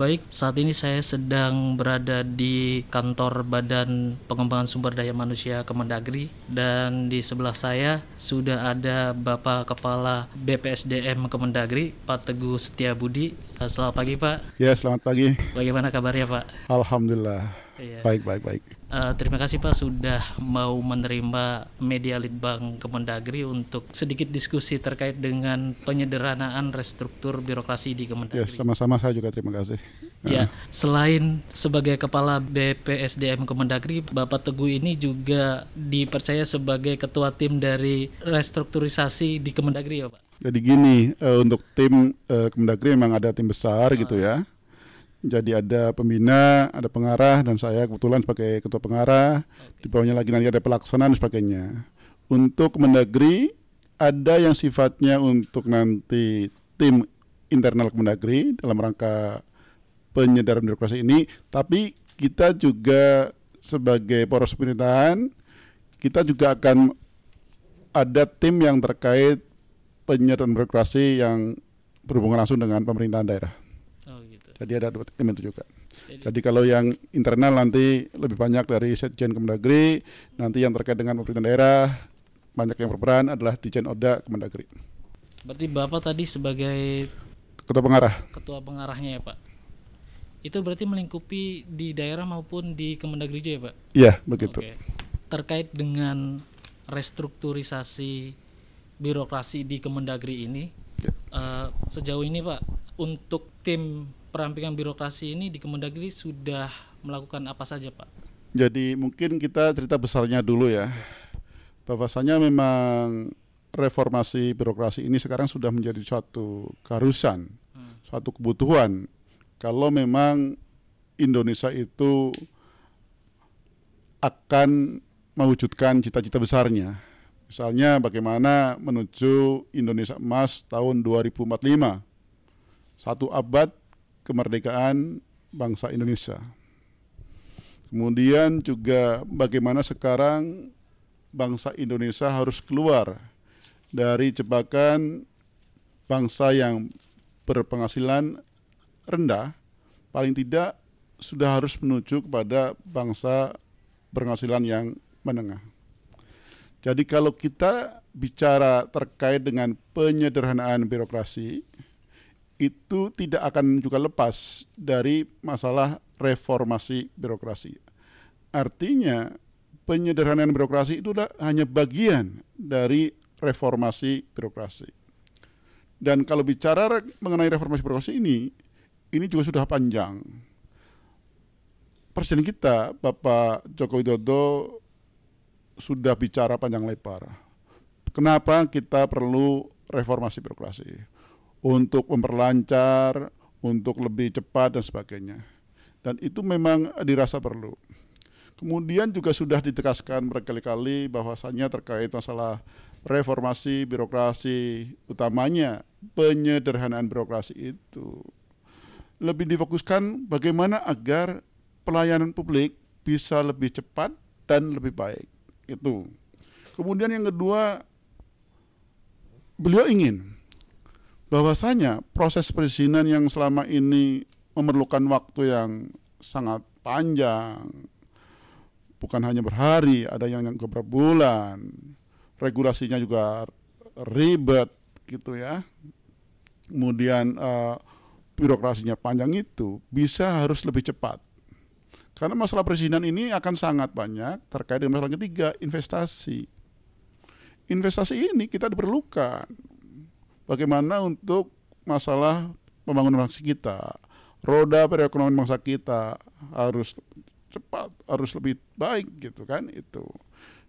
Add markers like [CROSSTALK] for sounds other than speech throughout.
baik, saat ini saya sedang berada di kantor Badan Pengembangan Sumber Daya Manusia Kemendagri dan di sebelah saya sudah ada Bapak Kepala BPSDM Kemendagri, Pak Teguh Setiabudi. Selamat pagi Pak. Ya, selamat pagi. Bagaimana kabarnya Pak? Alhamdulillah. Iya. Baik, baik, baik. Uh, terima kasih Pak sudah mau menerima media Litbang Kemendagri untuk sedikit diskusi terkait dengan penyederhanaan restruktur birokrasi di Kemendagri. Ya, sama-sama saya juga terima kasih. Ya, uh. selain sebagai kepala BPSDM Kemendagri, Bapak Teguh ini juga dipercaya sebagai ketua tim dari restrukturisasi di Kemendagri ya Pak. Jadi gini, uh, untuk tim uh, Kemendagri memang ada tim besar uh. gitu ya jadi ada pembina, ada pengarah dan saya kebetulan sebagai ketua pengarah. Okay. Di bawahnya lagi nanti ada pelaksanaan dan sebagainya. Untuk Kemendagri ada yang sifatnya untuk nanti tim internal Kemendagri dalam rangka penyederhanaan birokrasi ini, tapi kita juga sebagai poros pemerintahan kita juga akan ada tim yang terkait penyederhanaan birokrasi yang berhubungan langsung dengan pemerintahan daerah. Jadi ada dua tim itu juga. Jadi, Jadi kalau yang internal nanti lebih banyak dari Setjen Kemendagri, nanti yang terkait dengan pemerintah daerah banyak yang berperan adalah Dijen Oda Kemendagri. Berarti Bapak tadi sebagai ketua pengarah. Ketua pengarahnya ya, Pak. Itu berarti melingkupi di daerah maupun di Kemendagri juga ya, Pak? Iya, begitu. Oke. Terkait dengan restrukturisasi birokrasi di Kemendagri ini, ya. uh, sejauh ini Pak, untuk tim perampingan birokrasi ini di Kemendagri sudah melakukan apa saja Pak? Jadi mungkin kita cerita besarnya dulu ya. Bahwasanya memang reformasi birokrasi ini sekarang sudah menjadi suatu keharusan, hmm. suatu kebutuhan. Kalau memang Indonesia itu akan mewujudkan cita-cita besarnya. Misalnya bagaimana menuju Indonesia Emas tahun 2045. Satu abad kemerdekaan bangsa Indonesia. Kemudian juga bagaimana sekarang bangsa Indonesia harus keluar dari jebakan bangsa yang berpenghasilan rendah, paling tidak sudah harus menuju kepada bangsa berpenghasilan yang menengah. Jadi kalau kita bicara terkait dengan penyederhanaan birokrasi, itu tidak akan juga lepas dari masalah reformasi birokrasi. Artinya penyederhanaan birokrasi itu hanya bagian dari reformasi birokrasi. Dan kalau bicara mengenai reformasi birokrasi ini, ini juga sudah panjang. Presiden kita, Bapak Joko Widodo, sudah bicara panjang lebar. Kenapa kita perlu reformasi birokrasi? Untuk memperlancar, untuk lebih cepat dan sebagainya. Dan itu memang dirasa perlu. Kemudian juga sudah ditegaskan berkali-kali bahwasannya terkait masalah reformasi birokrasi utamanya penyederhanaan birokrasi itu lebih difokuskan bagaimana agar pelayanan publik bisa lebih cepat dan lebih baik itu. Kemudian yang kedua beliau ingin bahwasanya proses perizinan yang selama ini memerlukan waktu yang sangat panjang, bukan hanya berhari, ada yang yang beberapa bulan, regulasinya juga ribet gitu ya. Kemudian uh, birokrasinya panjang itu bisa harus lebih cepat. Karena masalah perizinan ini akan sangat banyak terkait dengan masalah ketiga, investasi. Investasi ini kita diperlukan bagaimana untuk masalah pembangunan bangsa kita, roda perekonomian bangsa kita harus cepat, harus lebih baik gitu kan itu.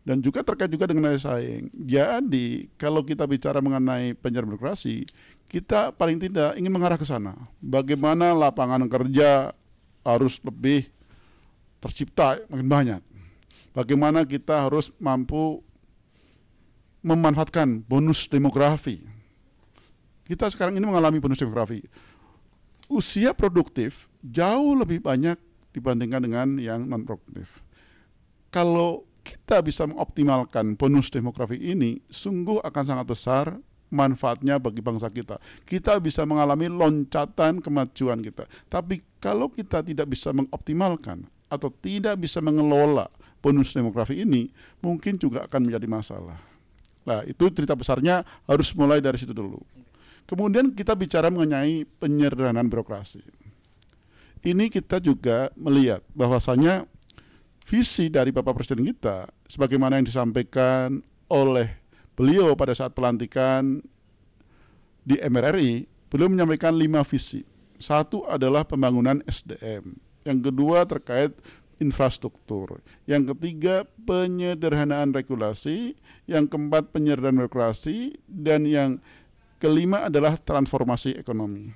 Dan juga terkait juga dengan daya saing. Jadi kalau kita bicara mengenai penyerahan birokrasi, kita paling tidak ingin mengarah ke sana. Bagaimana lapangan kerja harus lebih tercipta makin banyak. Bagaimana kita harus mampu memanfaatkan bonus demografi kita sekarang ini mengalami bonus demografi. Usia produktif jauh lebih banyak dibandingkan dengan yang non produktif. Kalau kita bisa mengoptimalkan bonus demografi ini, sungguh akan sangat besar manfaatnya bagi bangsa kita. Kita bisa mengalami loncatan kemajuan kita. Tapi kalau kita tidak bisa mengoptimalkan atau tidak bisa mengelola bonus demografi ini, mungkin juga akan menjadi masalah. Nah, itu cerita besarnya harus mulai dari situ dulu. Kemudian kita bicara mengenai penyederhanaan birokrasi. Ini kita juga melihat bahwasanya visi dari Bapak Presiden kita sebagaimana yang disampaikan oleh beliau pada saat pelantikan di MRRI, beliau menyampaikan lima visi. Satu adalah pembangunan SDM. Yang kedua terkait infrastruktur. Yang ketiga penyederhanaan regulasi. Yang keempat penyederhanaan regulasi. Dan yang kelima adalah transformasi ekonomi.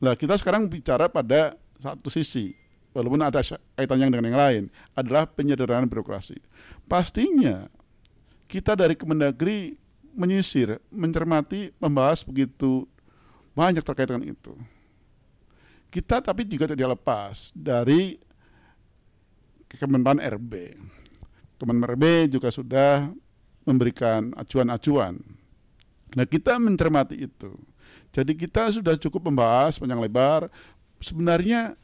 Nah kita sekarang bicara pada satu sisi, walaupun ada kaitannya dengan yang lain, adalah penyederhanaan birokrasi. Pastinya kita dari Kemendagri menyisir, mencermati, membahas begitu banyak terkait dengan itu. Kita tapi juga tidak lepas dari Kemenpan RB. Kemenpan RB juga sudah memberikan acuan-acuan. Nah kita mencermati itu. Jadi kita sudah cukup membahas panjang lebar. Sebenarnya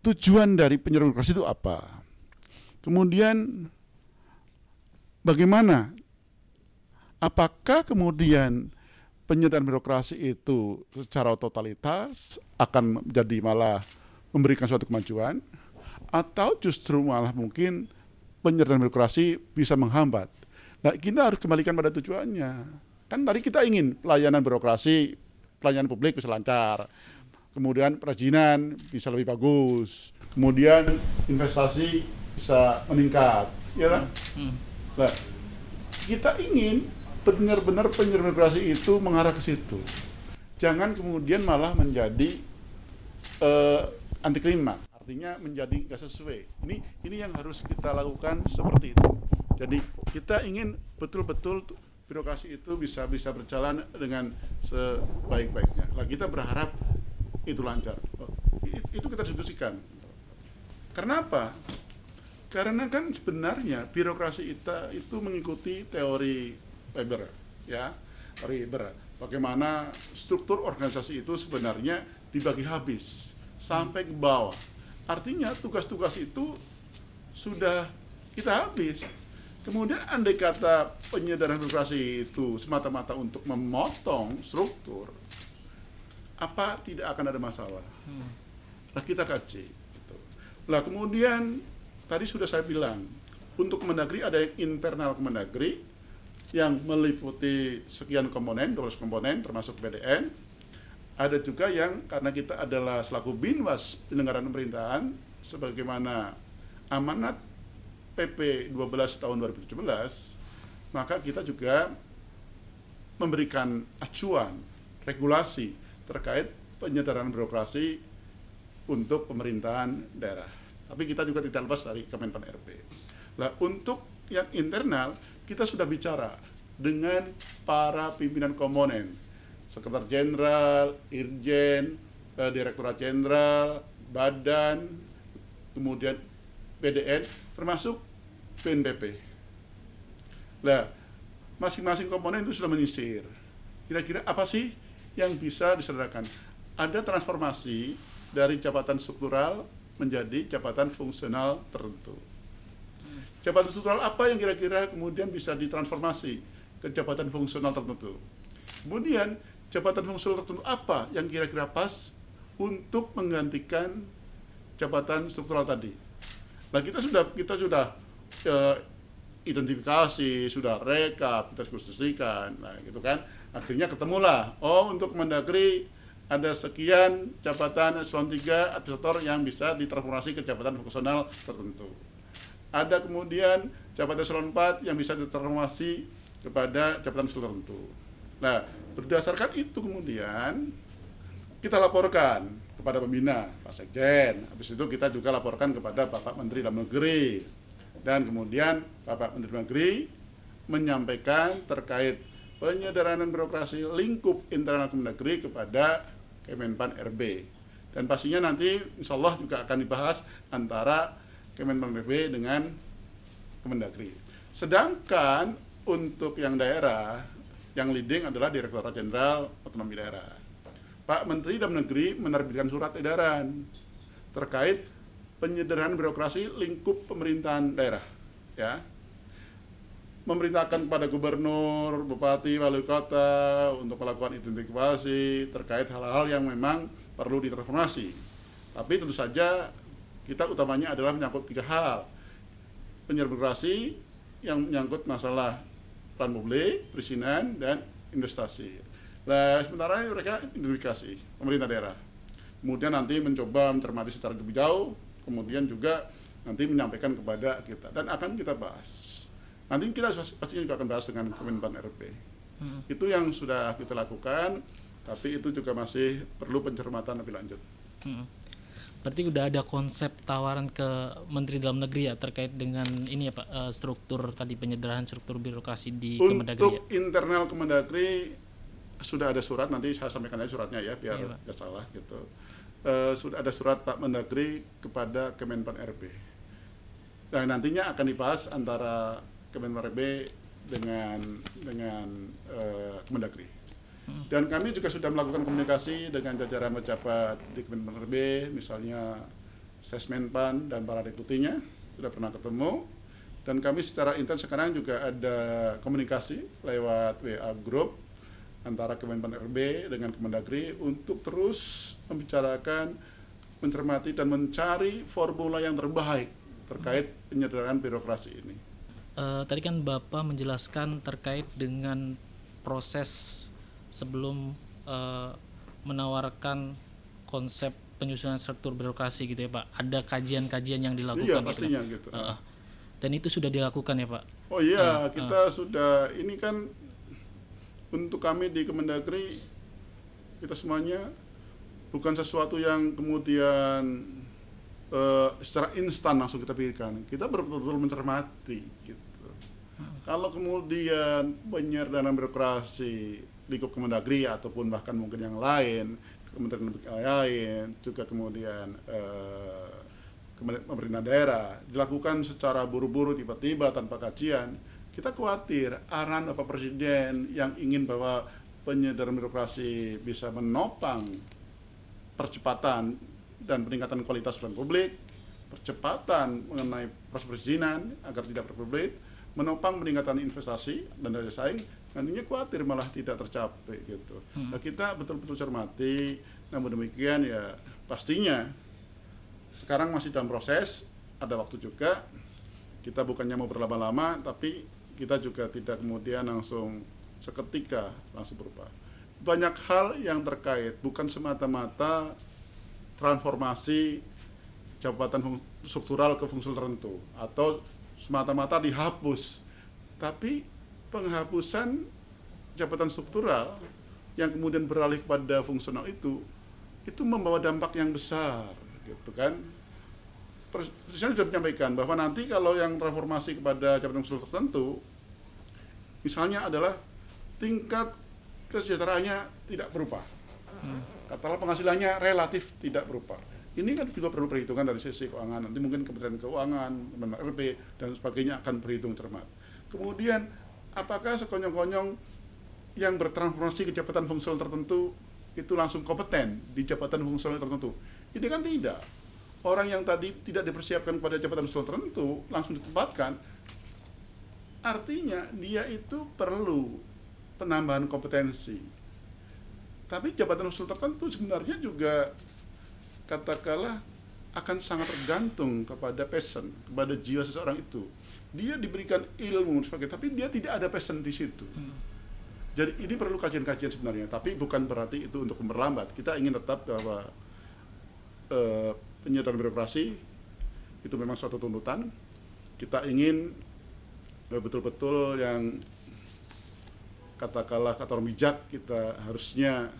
tujuan dari penyerahan itu apa? Kemudian Bagaimana? Apakah kemudian penyederhanaan birokrasi itu secara totalitas akan menjadi malah memberikan suatu kemajuan atau justru malah mungkin penyederhanaan birokrasi bisa menghambat. Nah, kita harus kembalikan pada tujuannya. Kan tadi kita ingin pelayanan birokrasi, pelayanan publik bisa lancar. Kemudian perizinan bisa lebih bagus. Kemudian investasi bisa meningkat, ya kan? Hmm. Nah, kita ingin benar-benar penyelenggaraan itu mengarah ke situ. Jangan kemudian malah menjadi uh, anti klima, artinya menjadi nggak sesuai. Ini ini yang harus kita lakukan seperti itu. Jadi kita ingin betul-betul birokrasi itu bisa bisa berjalan dengan sebaik-baiknya. Lah kita berharap itu lancar. Itu kita diskusikan. Karena apa? Karena kan sebenarnya birokrasi kita itu mengikuti teori Weber, ya, Weber. Bagaimana struktur organisasi itu sebenarnya dibagi habis sampai ke bawah. Artinya tugas-tugas itu sudah kita habis. Kemudian andai kata penyederhanaan birokrasi itu semata-mata untuk memotong struktur, apa tidak akan ada masalah? Hmm. Nah kita kaji. Gitu. Lah kemudian tadi sudah saya bilang, untuk Kemendagri ada yang internal Kemendagri yang meliputi sekian komponen, 12 komponen termasuk PDN. Ada juga yang karena kita adalah selaku binwas penyelenggaraan pemerintahan sebagaimana amanat PP 12 tahun 2017, maka kita juga memberikan acuan regulasi terkait penyederhanaan birokrasi untuk pemerintahan daerah. Tapi kita juga tidak lepas dari Kemenpan RB. Nah, untuk yang internal kita sudah bicara dengan para pimpinan komponen, sekretaris jenderal, irjen, eh, jenderal, badan, kemudian PDN, termasuk PNBP. Nah, masing-masing komponen itu sudah menyisir. Kira-kira apa sih yang bisa disederhanakan? Ada transformasi dari jabatan struktural menjadi jabatan fungsional tertentu. Jabatan struktural apa yang kira-kira kemudian bisa ditransformasi ke jabatan fungsional tertentu? Kemudian jabatan fungsional tertentu apa yang kira-kira pas untuk menggantikan jabatan struktural tadi? Nah kita sudah kita sudah uh, identifikasi, sudah rekap, kita diskusikan, nah gitu kan. Akhirnya ketemulah, oh untuk Mendagri ada sekian jabatan eselon 3 administrator yang bisa ditransformasi ke jabatan fungsional tertentu. Ada kemudian jabatan eselon 4 yang bisa ditransformasi kepada jabatan tertentu. Nah, berdasarkan itu kemudian kita laporkan kepada pembina Pak Sekjen. Habis itu kita juga laporkan kepada Bapak Menteri Dalam Negeri. Dan kemudian Bapak Menteri Dalam Negeri menyampaikan terkait penyederhanaan birokrasi lingkup internal Kemendagri kepada Kemenpan RB. Dan pastinya nanti insya Allah juga akan dibahas antara Kemenpan RB dengan Kemendagri. Sedangkan untuk yang daerah, yang leading adalah Direktorat Jenderal Otonomi Daerah. Pak Menteri Dalam Negeri menerbitkan surat edaran terkait penyederhanaan birokrasi lingkup pemerintahan daerah, ya memerintahkan kepada gubernur, bupati, wali kota untuk melakukan identifikasi terkait hal-hal yang memang perlu ditransformasi. Tapi tentu saja kita utamanya adalah menyangkut tiga hal. Penyelenggaraan yang menyangkut masalah peran publik, perizinan, dan investasi. Nah, sementara mereka identifikasi pemerintah daerah. Kemudian nanti mencoba mencermati secara lebih jauh, kemudian juga nanti menyampaikan kepada kita dan akan kita bahas Nanti kita pastinya juga akan bahas dengan Kemenpan RP. Hmm. Itu yang sudah kita lakukan, tapi itu juga masih perlu pencermatan lebih lanjut. Hmm. Berarti udah ada konsep tawaran ke Menteri Dalam Negeri ya terkait dengan ini ya Pak uh, struktur tadi penyederhanaan struktur birokrasi di Untuk Kemendagri. Untuk ya? internal Kemendagri sudah ada surat nanti saya sampaikan aja suratnya ya biar iya, nggak salah gitu. Uh, sudah ada surat Pak Mendagri kepada Kemenpan RP. Dan nantinya akan dibahas antara Kemenpan dengan dengan uh, Kemendagri. Dan kami juga sudah melakukan komunikasi dengan jajaran pejabat di Kemenpan misalnya Sesmenpan dan para deputinya sudah pernah ketemu. Dan kami secara intens sekarang juga ada komunikasi lewat WA group antara Kemenpan RB dengan Kemendagri untuk terus membicarakan, mencermati dan mencari formula yang terbaik terkait penyederhanaan birokrasi ini uh, tadi kan Bapak menjelaskan terkait dengan proses sebelum uh, menawarkan konsep penyusunan struktur birokrasi gitu ya Pak. Ada kajian-kajian yang dilakukan iya, gitu, pastinya gitu. Uh, dan itu sudah dilakukan ya Pak. Oh iya, uh, kita uh. sudah ini kan untuk kami di Kemendagri kita semuanya bukan sesuatu yang kemudian uh, secara instan langsung kita pikirkan. Kita betul-betul mencermati gitu. Kalau kemudian penyerdanaan birokrasi lingkup Kemendagri ataupun bahkan mungkin yang lain, kementerian lain, juga kemudian eh, pemerintah daerah dilakukan secara buru-buru tiba-tiba tanpa kajian, kita khawatir arahan Bapak Presiden yang ingin bahwa penyederhanaan birokrasi bisa menopang percepatan dan peningkatan kualitas pelayanan publik, percepatan mengenai proses perizinan agar tidak berpublik, menopang peningkatan investasi dan daya saing nantinya khawatir malah tidak tercapai gitu. Hmm. Nah, kita betul-betul cermati. Namun demikian ya pastinya sekarang masih dalam proses, ada waktu juga. Kita bukannya mau berlama-lama, tapi kita juga tidak kemudian langsung seketika langsung berubah. Banyak hal yang terkait, bukan semata-mata transformasi jabatan struktural ke fungsi tertentu atau semata-mata dihapus. Tapi penghapusan jabatan struktural yang kemudian beralih pada fungsional itu itu membawa dampak yang besar gitu kan Presiden sudah menyampaikan bahwa nanti kalau yang reformasi kepada jabatan struktural tertentu misalnya adalah tingkat kesejahteraannya tidak berubah hmm. katakanlah penghasilannya relatif tidak berubah ini kan juga perlu perhitungan dari sisi keuangan. Nanti mungkin Kementerian Keuangan, Kementerian RP, dan sebagainya akan berhitung cermat. Kemudian, apakah sekonyong-konyong yang bertransformasi ke jabatan fungsional tertentu itu langsung kompeten di jabatan fungsional tertentu? Ini kan tidak. Orang yang tadi tidak dipersiapkan pada jabatan fungsional tertentu langsung ditempatkan, artinya dia itu perlu penambahan kompetensi. Tapi jabatan fungsional tertentu sebenarnya juga katakanlah akan sangat tergantung kepada passion, kepada jiwa seseorang itu. Dia diberikan ilmu sebagainya, tapi dia tidak ada passion di situ. Hmm. Jadi ini perlu kajian-kajian sebenarnya, tapi bukan berarti itu untuk memperlambat. Kita ingin tetap bahwa uh, penyederhanaan birokrasi itu memang suatu tuntutan. Kita ingin betul betul-betul yang katakanlah kata orang bijak kita harusnya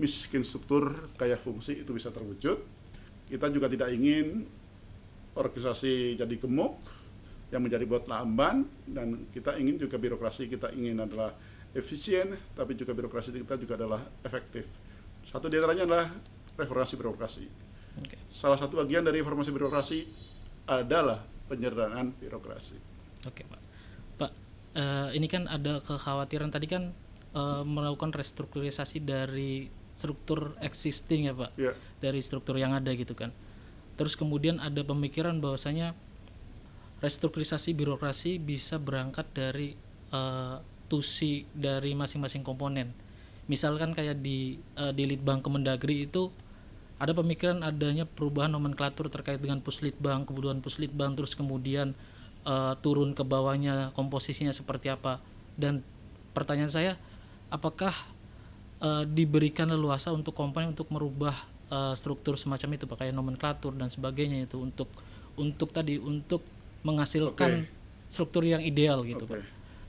miskin struktur kaya fungsi itu bisa terwujud. Kita juga tidak ingin organisasi jadi gemuk yang menjadi buat lamban dan kita ingin juga birokrasi kita ingin adalah efisien tapi juga birokrasi kita juga adalah efektif. Satu di antaranya adalah reformasi birokrasi. Okay. Salah satu bagian dari reformasi birokrasi adalah penyederhanaan birokrasi. Oke, okay, Pak. Pak, eh, ini kan ada kekhawatiran tadi kan eh, melakukan restrukturisasi dari struktur existing ya pak Ya. dari struktur yang ada gitu kan terus kemudian ada pemikiran bahwasanya restrukturisasi birokrasi bisa berangkat dari eh, tusi dari masing-masing komponen. Misalkan kayak di eh, di Litbang Kemendagri itu ada pemikiran adanya perubahan nomenklatur terkait dengan puslitbang kebutuhan puslitbang terus kemudian eh, turun ke bawahnya komposisinya seperti apa. Dan pertanyaan saya apakah eh, diberikan leluasa untuk komponen untuk merubah eh, struktur semacam itu pakai nomenklatur dan sebagainya itu untuk untuk tadi untuk menghasilkan struktur yang ideal gitu Oke. pak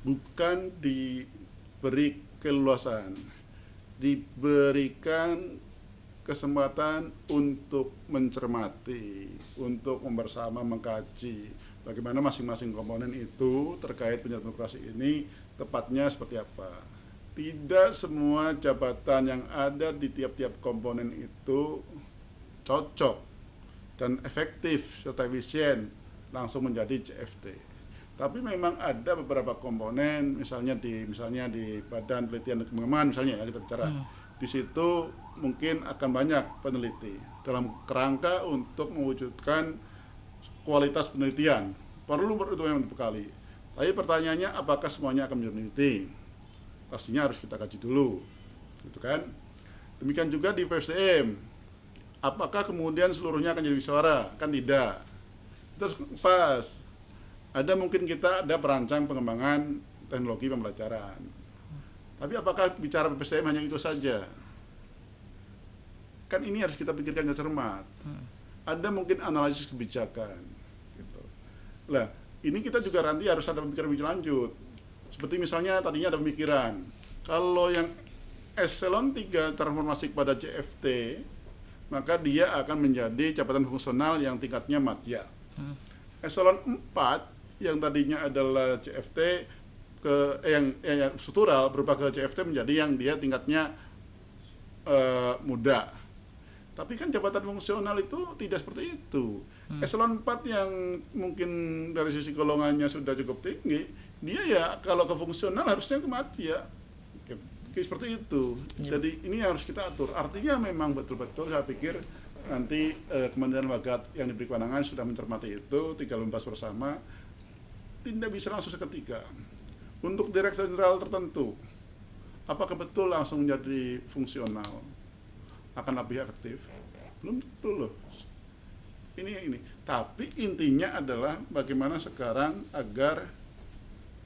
Bukan diberi keleluasaan, diberikan kesempatan untuk mencermati, untuk bersama mengkaji bagaimana masing-masing komponen itu terkait penyelenggaraan demokrasi ini tepatnya seperti apa. Tidak semua jabatan yang ada di tiap-tiap komponen itu cocok dan efektif serta efisien langsung menjadi CFT. Tapi memang ada beberapa komponen, misalnya di misalnya di Badan Penelitian dan Pengembangan misalnya ya kita bicara. Di situ mungkin akan banyak peneliti dalam kerangka untuk mewujudkan kualitas penelitian. Perlu itu memang dibekali. Tapi pertanyaannya apakah semuanya akan menjadi peneliti? Pastinya harus kita kaji dulu. Gitu kan? Demikian juga di PSDM. Apakah kemudian seluruhnya akan jadi suara? Kan tidak. Terus pas ada mungkin kita ada perancang pengembangan teknologi pembelajaran. Tapi apakah bicara PSDM hanya itu saja? Kan ini harus kita pikirkan dengan cermat. Ada mungkin analisis kebijakan. Gitu. Lah, ini kita juga nanti harus ada pemikiran lebih lanjut. Seperti misalnya tadinya ada pemikiran, kalau yang eselon 3 transformasi kepada CFT, maka dia akan menjadi jabatan fungsional yang tingkatnya madya. Eselon 4 yang tadinya adalah CFT ke eh, yang, eh, yang struktural berubah ke CFT menjadi yang dia tingkatnya eh, muda. Tapi kan jabatan fungsional itu tidak seperti itu. Eselon 4 yang mungkin dari sisi golongannya sudah cukup tinggi, dia ya kalau ke fungsional harusnya ke. Oke, oke, seperti itu. Iya. Jadi ini harus kita atur. Artinya memang betul-betul saya pikir nanti eh, Kementerian Bagat yang diberi kewenangan sudah mencermati itu, tinggal membahas bersama. Tidak bisa langsung seketika. Untuk direktur jenderal tertentu, apakah betul langsung menjadi fungsional? Akan lebih efektif? Belum tentu loh. Ini ini. Tapi intinya adalah bagaimana sekarang agar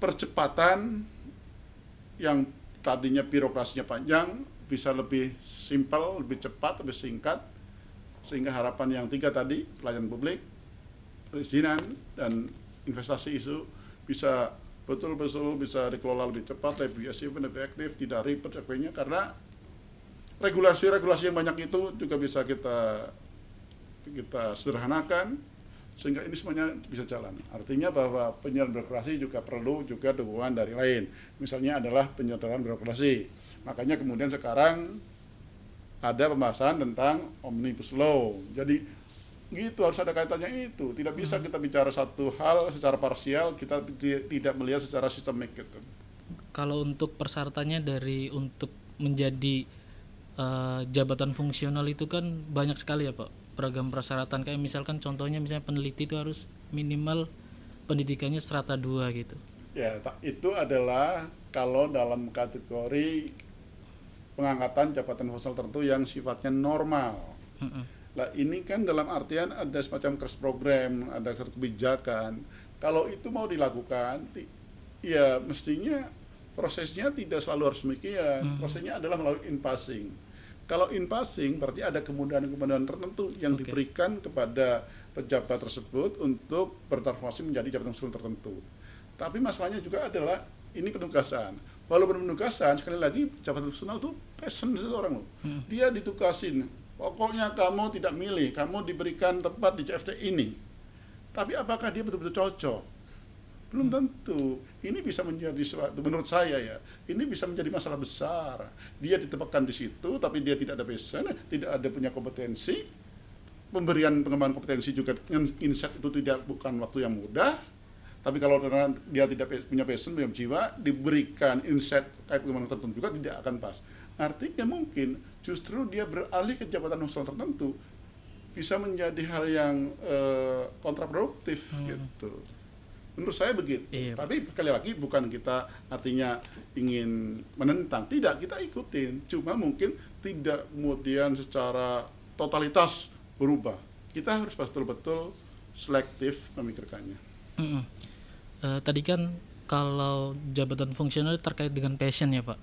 percepatan yang tadinya birokrasinya panjang bisa lebih simpel, lebih cepat, lebih singkat sehingga harapan yang tiga tadi pelayanan publik, perizinan dan investasi isu bisa betul-betul bisa dikelola lebih cepat, lebih efisien, lebih efektif, tidak ribet sebagainya karena regulasi-regulasi yang banyak itu juga bisa kita kita sederhanakan sehingga ini semuanya bisa jalan. Artinya bahwa penyelenggaraan birokrasi juga perlu juga dukungan dari lain. Misalnya adalah penyelenggaraan birokrasi. Makanya kemudian sekarang ada pembahasan tentang omnibus law. Jadi gitu harus ada kaitannya itu. Tidak bisa kita bicara satu hal secara parsial, kita ti- tidak melihat secara sistemik gitu. kalau untuk persyaratannya dari untuk menjadi eh, jabatan fungsional itu kan banyak sekali ya pak beragam persyaratan kayak misalkan contohnya misalnya peneliti itu harus minimal pendidikannya strata 2 gitu Ya, itu adalah kalau dalam kategori pengangkatan jabatan fungsional tertentu yang sifatnya normal. Lah ini kan dalam artian ada semacam crash program, ada satu kebijakan. Kalau itu mau dilakukan, ya mestinya prosesnya tidak selalu harus demikian. Prosesnya adalah melalui in passing. Kalau in passing berarti ada kemudahan-kemudahan tertentu yang Oke. diberikan kepada pejabat tersebut untuk bertransformasi menjadi jabatan fungsional tertentu. Tapi masalahnya juga adalah ini penugasan. Walaupun penugasan, sekali lagi jabatan fungsional itu passion seseorang loh. Dia ditugasin. Pokoknya kamu tidak milih, kamu diberikan tempat di CFT ini. Tapi apakah dia betul-betul cocok? Belum tentu. Ini bisa menjadi suatu, menurut saya ya, ini bisa menjadi masalah besar. Dia ditempatkan di situ, tapi dia tidak ada passion, tidak ada punya kompetensi. Pemberian pengembangan kompetensi juga dengan insight itu tidak bukan waktu yang mudah. Tapi kalau dia tidak punya passion, punya jiwa, diberikan insight dengan tertentu juga tidak akan pas. Artinya mungkin justru dia beralih ke jabatan fungsional tertentu bisa menjadi hal yang uh, kontraproduktif hmm. gitu. Menurut saya begitu. Iya. Tapi sekali lagi bukan kita artinya ingin menentang, tidak kita ikutin. Cuma mungkin tidak kemudian secara totalitas berubah. Kita harus betul-betul selektif memikirkannya. Mm -hmm. uh, tadi kan kalau jabatan fungsional terkait dengan passion ya Pak.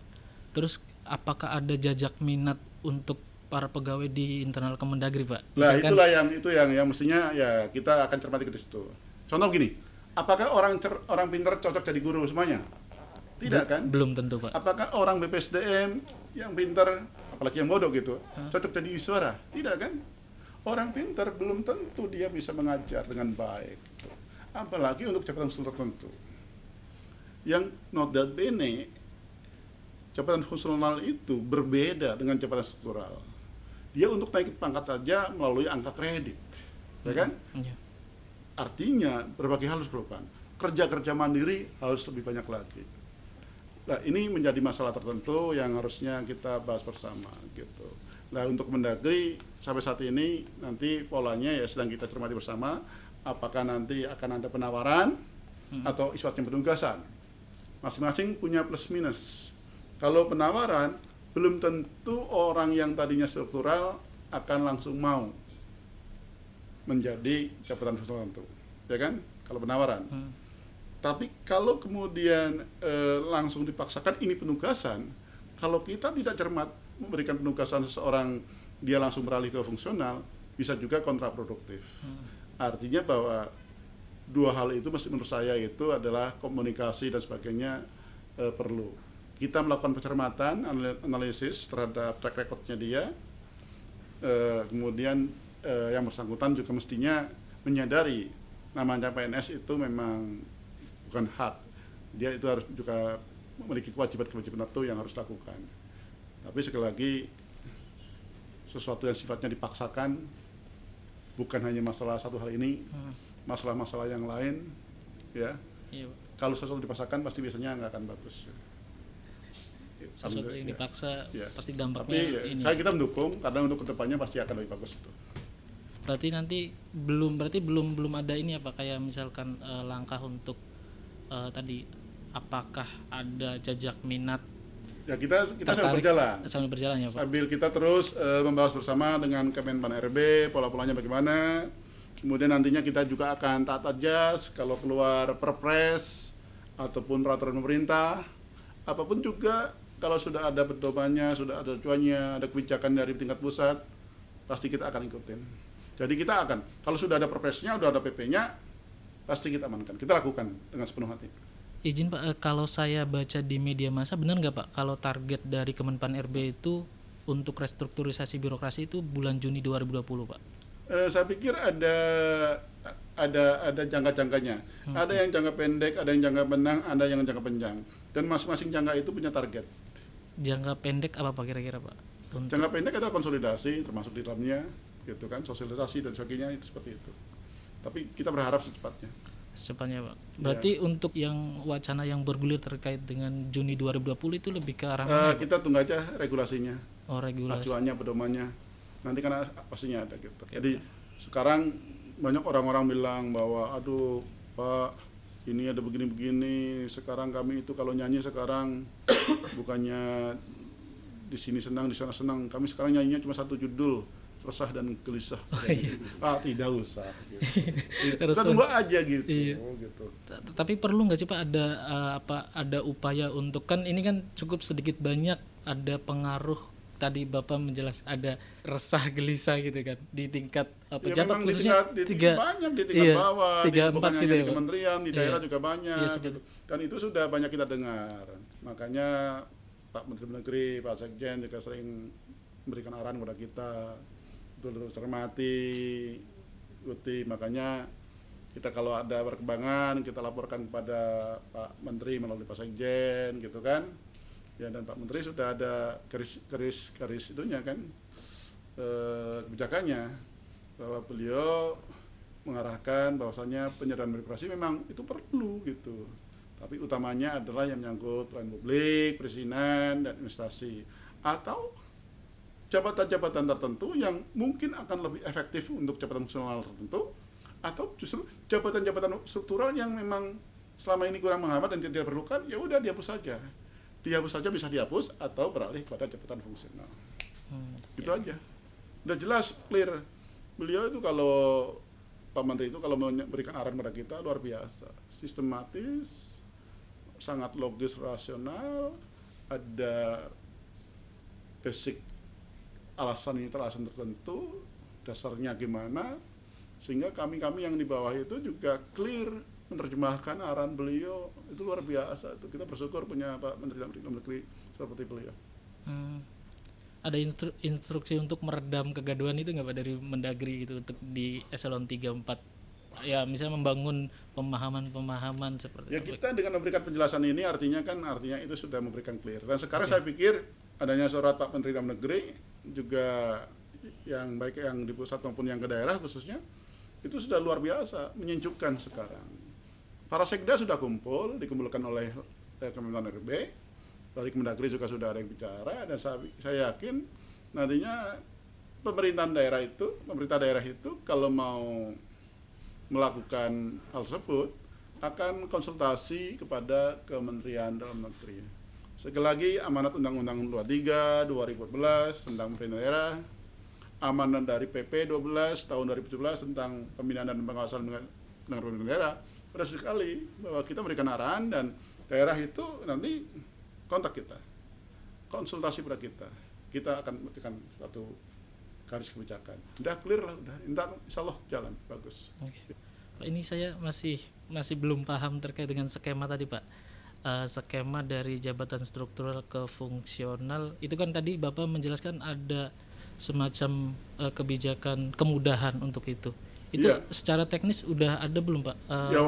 Terus apakah ada jajak minat untuk para pegawai di internal Kemendagri, Pak? Nah, itulah yang itu yang yang mestinya ya kita akan cermati ke situ. Contoh gini, apakah orang cer, orang pintar cocok jadi guru semuanya? Tidak Be kan? Belum tentu, Pak. Apakah orang BPSDM yang pintar, apalagi yang bodoh gitu, huh? cocok jadi suara? Tidak kan? Orang pintar belum tentu dia bisa mengajar dengan baik. Apalagi untuk jabatan tertentu. Yang not that bene jabatan fungsional itu berbeda dengan jabatan struktural. Dia untuk naik pangkat saja melalui angka kredit, ya kan? Ya. Artinya berbagai hal harus dilakukan. Kerja-kerja mandiri harus lebih banyak lagi. Nah, ini menjadi masalah tertentu yang harusnya kita bahas bersama gitu. Nah, untuk Mendagri sampai saat ini nanti polanya ya sedang kita cermati bersama apakah nanti akan ada penawaran hmm. atau iswatnya penugasan. Masing-masing punya plus minus kalau penawaran, belum tentu orang yang tadinya struktural akan langsung mau menjadi jabatan tertentu, ya kan? Kalau penawaran. Hmm. Tapi kalau kemudian e, langsung dipaksakan ini penugasan, kalau kita tidak cermat memberikan penugasan seseorang dia langsung beralih ke fungsional, bisa juga kontraproduktif. Hmm. Artinya bahwa dua hal itu menurut saya itu adalah komunikasi dan sebagainya e, perlu. Kita melakukan pencermatan analisis terhadap track recordnya dia. E, kemudian e, yang bersangkutan juga mestinya menyadari namanya PNS itu memang bukan hak. Dia itu harus juga memiliki kewajiban-kewajiban tertentu yang harus lakukan tapi sekali lagi sesuatu yang sifatnya dipaksakan bukan hanya masalah satu hal ini hmm. masalah-masalah yang lain ya iya. kalau sesuatu dipaksakan pasti biasanya nggak akan bagus sesuatu yang dipaksa ya. pasti dampaknya Tapi, ya, ini. saya kita mendukung karena untuk ke depannya pasti akan lebih bagus itu. Berarti nanti belum berarti belum belum ada ini apa kayak misalkan uh, langkah untuk uh, tadi apakah ada jajak minat Ya kita kita sambil berjalan. Sambil berjalan ya Pak. Sambil kita terus uh, membahas bersama dengan Kemenpan RB pola-polanya bagaimana. Kemudian nantinya kita juga akan taat ajas kalau keluar perpres ataupun peraturan pemerintah apa pun juga kalau sudah ada pedomannya, sudah ada cuannya, ada kebijakan dari tingkat pusat, pasti kita akan ikutin. Jadi kita akan, kalau sudah ada perpresnya, sudah ada PP-nya, pasti kita amankan. Kita lakukan dengan sepenuh hati. Izin Pak, eh, kalau saya baca di media massa, benar nggak Pak, kalau target dari Kemenpan RB itu untuk restrukturisasi birokrasi itu bulan Juni 2020 Pak? Eh, saya pikir ada ada ada jangka-jangkanya. Hmm. Ada yang jangka pendek, ada yang jangka menang, ada yang jangka panjang. Dan masing-masing jangka itu punya target jangka pendek apa pak kira-kira pak? Untuk... Jangka pendek adalah konsolidasi termasuk di dalamnya gitu kan sosialisasi dan sebagainya itu seperti itu. Tapi kita berharap secepatnya. Secepatnya pak. Berarti ya. untuk yang wacana yang bergulir terkait dengan Juni 2020 itu lebih ke arah uh, Kita tunggu aja regulasinya. Oh regulasi. Acuannya, pedomannya. Nanti kan pastinya ada gitu. Oke, Jadi sekarang banyak orang-orang bilang bahwa aduh Pak ini ada begini-begini sekarang kami itu kalau nyanyi sekarang [COUGHS] bukannya di sini senang di sana senang kami sekarang nyanyinya cuma satu judul resah dan gelisah oh, iya. ah tidak usah gitu. [LAUGHS] kita tunggu aja gitu iya. oh, gitu tapi perlu nggak sih pak ada uh, apa ada upaya untuk kan ini kan cukup sedikit banyak ada pengaruh tadi Bapak menjelas ada resah gelisah gitu kan di tingkat uh, pejabat ya, khususnya di tingkat, tiga banyak di tingkat iya, bawah tiga di, empat gitu di ya, kementerian di daerah iya. juga banyak iya, gitu. dan itu sudah banyak kita dengar makanya Pak Menteri Negeri Pak Sekjen juga sering memberikan arahan kepada kita betul-betul cermati ikuti. Makanya kita kalau ada perkembangan kita laporkan kepada Pak Menteri melalui Pak Sekjen gitu kan. Ya dan Pak Menteri sudah ada garis itunya kan eh, kebijakannya. Bahwa beliau mengarahkan bahwasanya penyederhanaan birokrasi memang itu perlu gitu. Tapi utamanya adalah yang menyangkut pelayanan publik, perizinan dan investasi atau jabatan-jabatan tertentu yang mungkin akan lebih efektif untuk jabatan fungsional tertentu atau justru jabatan-jabatan struktural yang memang selama ini kurang menghambat dan tidak diperlukan ya udah dihapus saja. Dihapus saja bisa dihapus atau beralih kepada jabatan fungsional. Hmm, itu ya. aja. Udah jelas clear. Beliau itu kalau Pak Menteri itu kalau memberikan arahan kepada kita luar biasa. Sistematis sangat logis rasional ada basic alasan ini alasan tertentu dasarnya gimana sehingga kami-kami yang di bawah itu juga clear menerjemahkan arahan beliau itu luar biasa itu kita bersyukur punya Pak Menteri Dalam Negeri seperti beliau. Hmm. Ada instru instruksi untuk meredam kegaduhan itu nggak Pak dari Mendagri gitu untuk di eselon 3 4 ya misalnya membangun pemahaman-pemahaman seperti ya kita dengan memberikan penjelasan ini artinya kan artinya itu sudah memberikan clear dan sekarang okay. saya pikir adanya surat Pak Menteri Dalam Negeri juga yang baik yang di pusat maupun yang ke daerah khususnya itu sudah luar biasa menyejukkan sekarang para sekda sudah kumpul dikumpulkan oleh eh, Kementerian RB dari Kemendagri juga sudah ada yang bicara dan saya, saya yakin nantinya pemerintahan daerah itu pemerintah daerah itu kalau mau melakukan hal tersebut akan konsultasi kepada Kementerian Dalam Negeri. Sekali lagi amanat Undang-Undang 23 2014 tentang pemerintah daerah, amanat dari PP 12 tahun 2017 tentang pembinaan dan pengawasan pemerintah daerah, pada sekali bahwa kita memberikan arahan dan daerah itu nanti kontak kita, konsultasi pada kita, kita akan memberikan suatu garis kebijakan. Udah clear lah, udah, insya Allah jalan bagus. Okay. Pak ini saya masih masih belum paham terkait dengan skema tadi Pak. Uh, skema dari jabatan struktural ke fungsional itu kan tadi Bapak menjelaskan ada semacam uh, kebijakan kemudahan untuk itu. Itu ya. secara teknis udah ada belum Pak? Uh, ya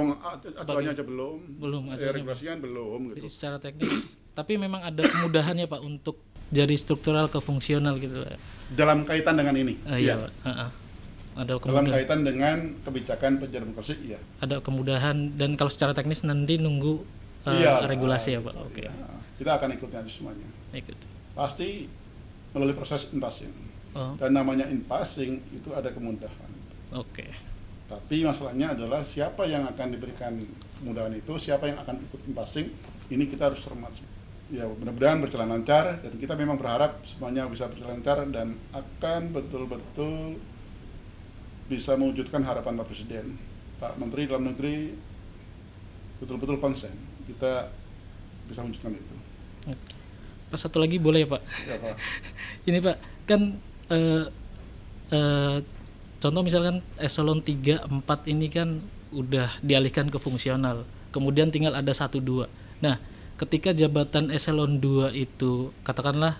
acuannya aja belum. Belum ya, regulasinya belum gitu. Jadi secara teknis [COUGHS] tapi memang ada kemudahannya Pak untuk jadi struktural ke fungsional gitu. Dalam kaitan dengan ini. Uh, iya, ya. Pak. Uh -uh. Ada kemudahan. Dalam kaitan dengan kebijakan penjara demokrasi iya. Ada kemudahan dan kalau secara teknis nanti nunggu uh, iya, regulasi ya Pak. Oke. Okay. Iya. Kita akan ikut nanti semuanya. Ikut. Pasti melalui proses inpassing. Oh. Dan namanya inpassing itu ada kemudahan Oke. Okay. Tapi masalahnya adalah siapa yang akan diberikan kemudahan itu, siapa yang akan ikut passing, ini kita harus cermat. Ya mudah-mudahan berjalan lancar dan kita memang berharap semuanya bisa berjalan lancar dan akan betul-betul bisa mewujudkan harapan Pak Presiden. Pak Menteri dalam negeri betul-betul konsen. Kita bisa mewujudkan itu. Pak satu lagi boleh ya Pak? Ya Pak. [LAUGHS] ini Pak kan uh, uh, contoh misalkan eselon 3 4 ini kan udah dialihkan ke fungsional kemudian tinggal ada satu dua nah ketika jabatan eselon 2 itu katakanlah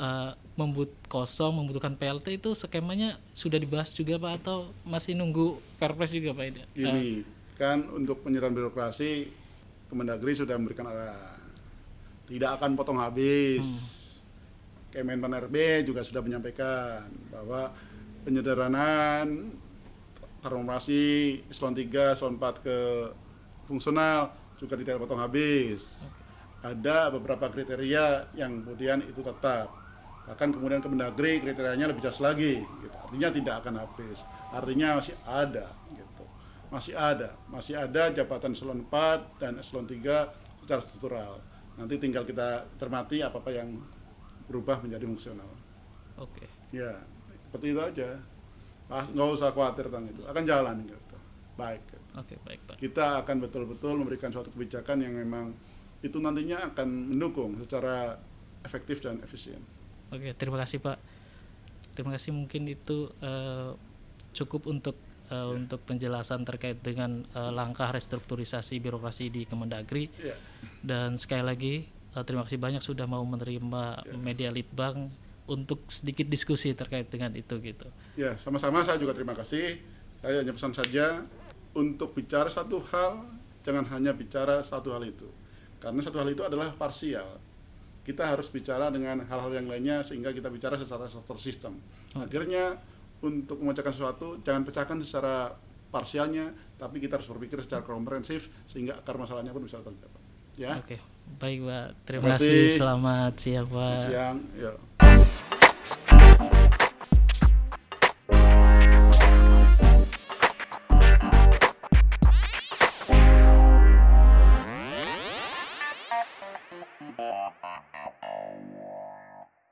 uh, membut kosong membutuhkan PLT itu skemanya sudah dibahas juga Pak atau masih nunggu Perpres juga Pak ini? Ini uh, kan untuk penyerahan birokrasi Kemendagri sudah memberikan arah tidak akan potong habis. Hmm. Kemenpan RB juga sudah menyampaikan bahwa penyederhanaan transformasi eselon 3, eselon 4 ke fungsional juga tidak potong habis. Ada beberapa kriteria yang kemudian itu tetap. Bahkan kemudian Kemendagri kriterianya lebih jelas lagi. Gitu. Artinya tidak akan habis. Artinya masih ada. Gitu. Masih ada. Masih ada jabatan eselon 4 dan eselon 3 secara struktural. Nanti tinggal kita cermati apa-apa yang berubah menjadi fungsional. Oke. Okay. Ya seperti itu aja ah, nggak usah khawatir tentang itu akan jalan gitu baik gitu. oke baik pak kita akan betul-betul memberikan suatu kebijakan yang memang itu nantinya akan mendukung secara efektif dan efisien oke terima kasih pak terima kasih mungkin itu uh, cukup untuk uh, ya. untuk penjelasan terkait dengan uh, langkah restrukturisasi birokrasi di Kemendagri ya. dan sekali lagi uh, terima kasih banyak sudah mau menerima ya. media Litbang untuk sedikit diskusi terkait dengan itu gitu. Ya, sama-sama saya juga terima kasih. Saya hanya pesan saja untuk bicara satu hal jangan hanya bicara satu hal itu. Karena satu hal itu adalah parsial. Kita harus bicara dengan hal-hal yang lainnya sehingga kita bicara secara sistem. Akhirnya untuk memecahkan sesuatu jangan pecahkan secara parsialnya, tapi kita harus berpikir secara komprehensif sehingga akar masalahnya pun bisa terdapat. Ya. Oke, baik Pak. Terima Terima kasih. kasih. Selamat siang Pak. Siang, ya.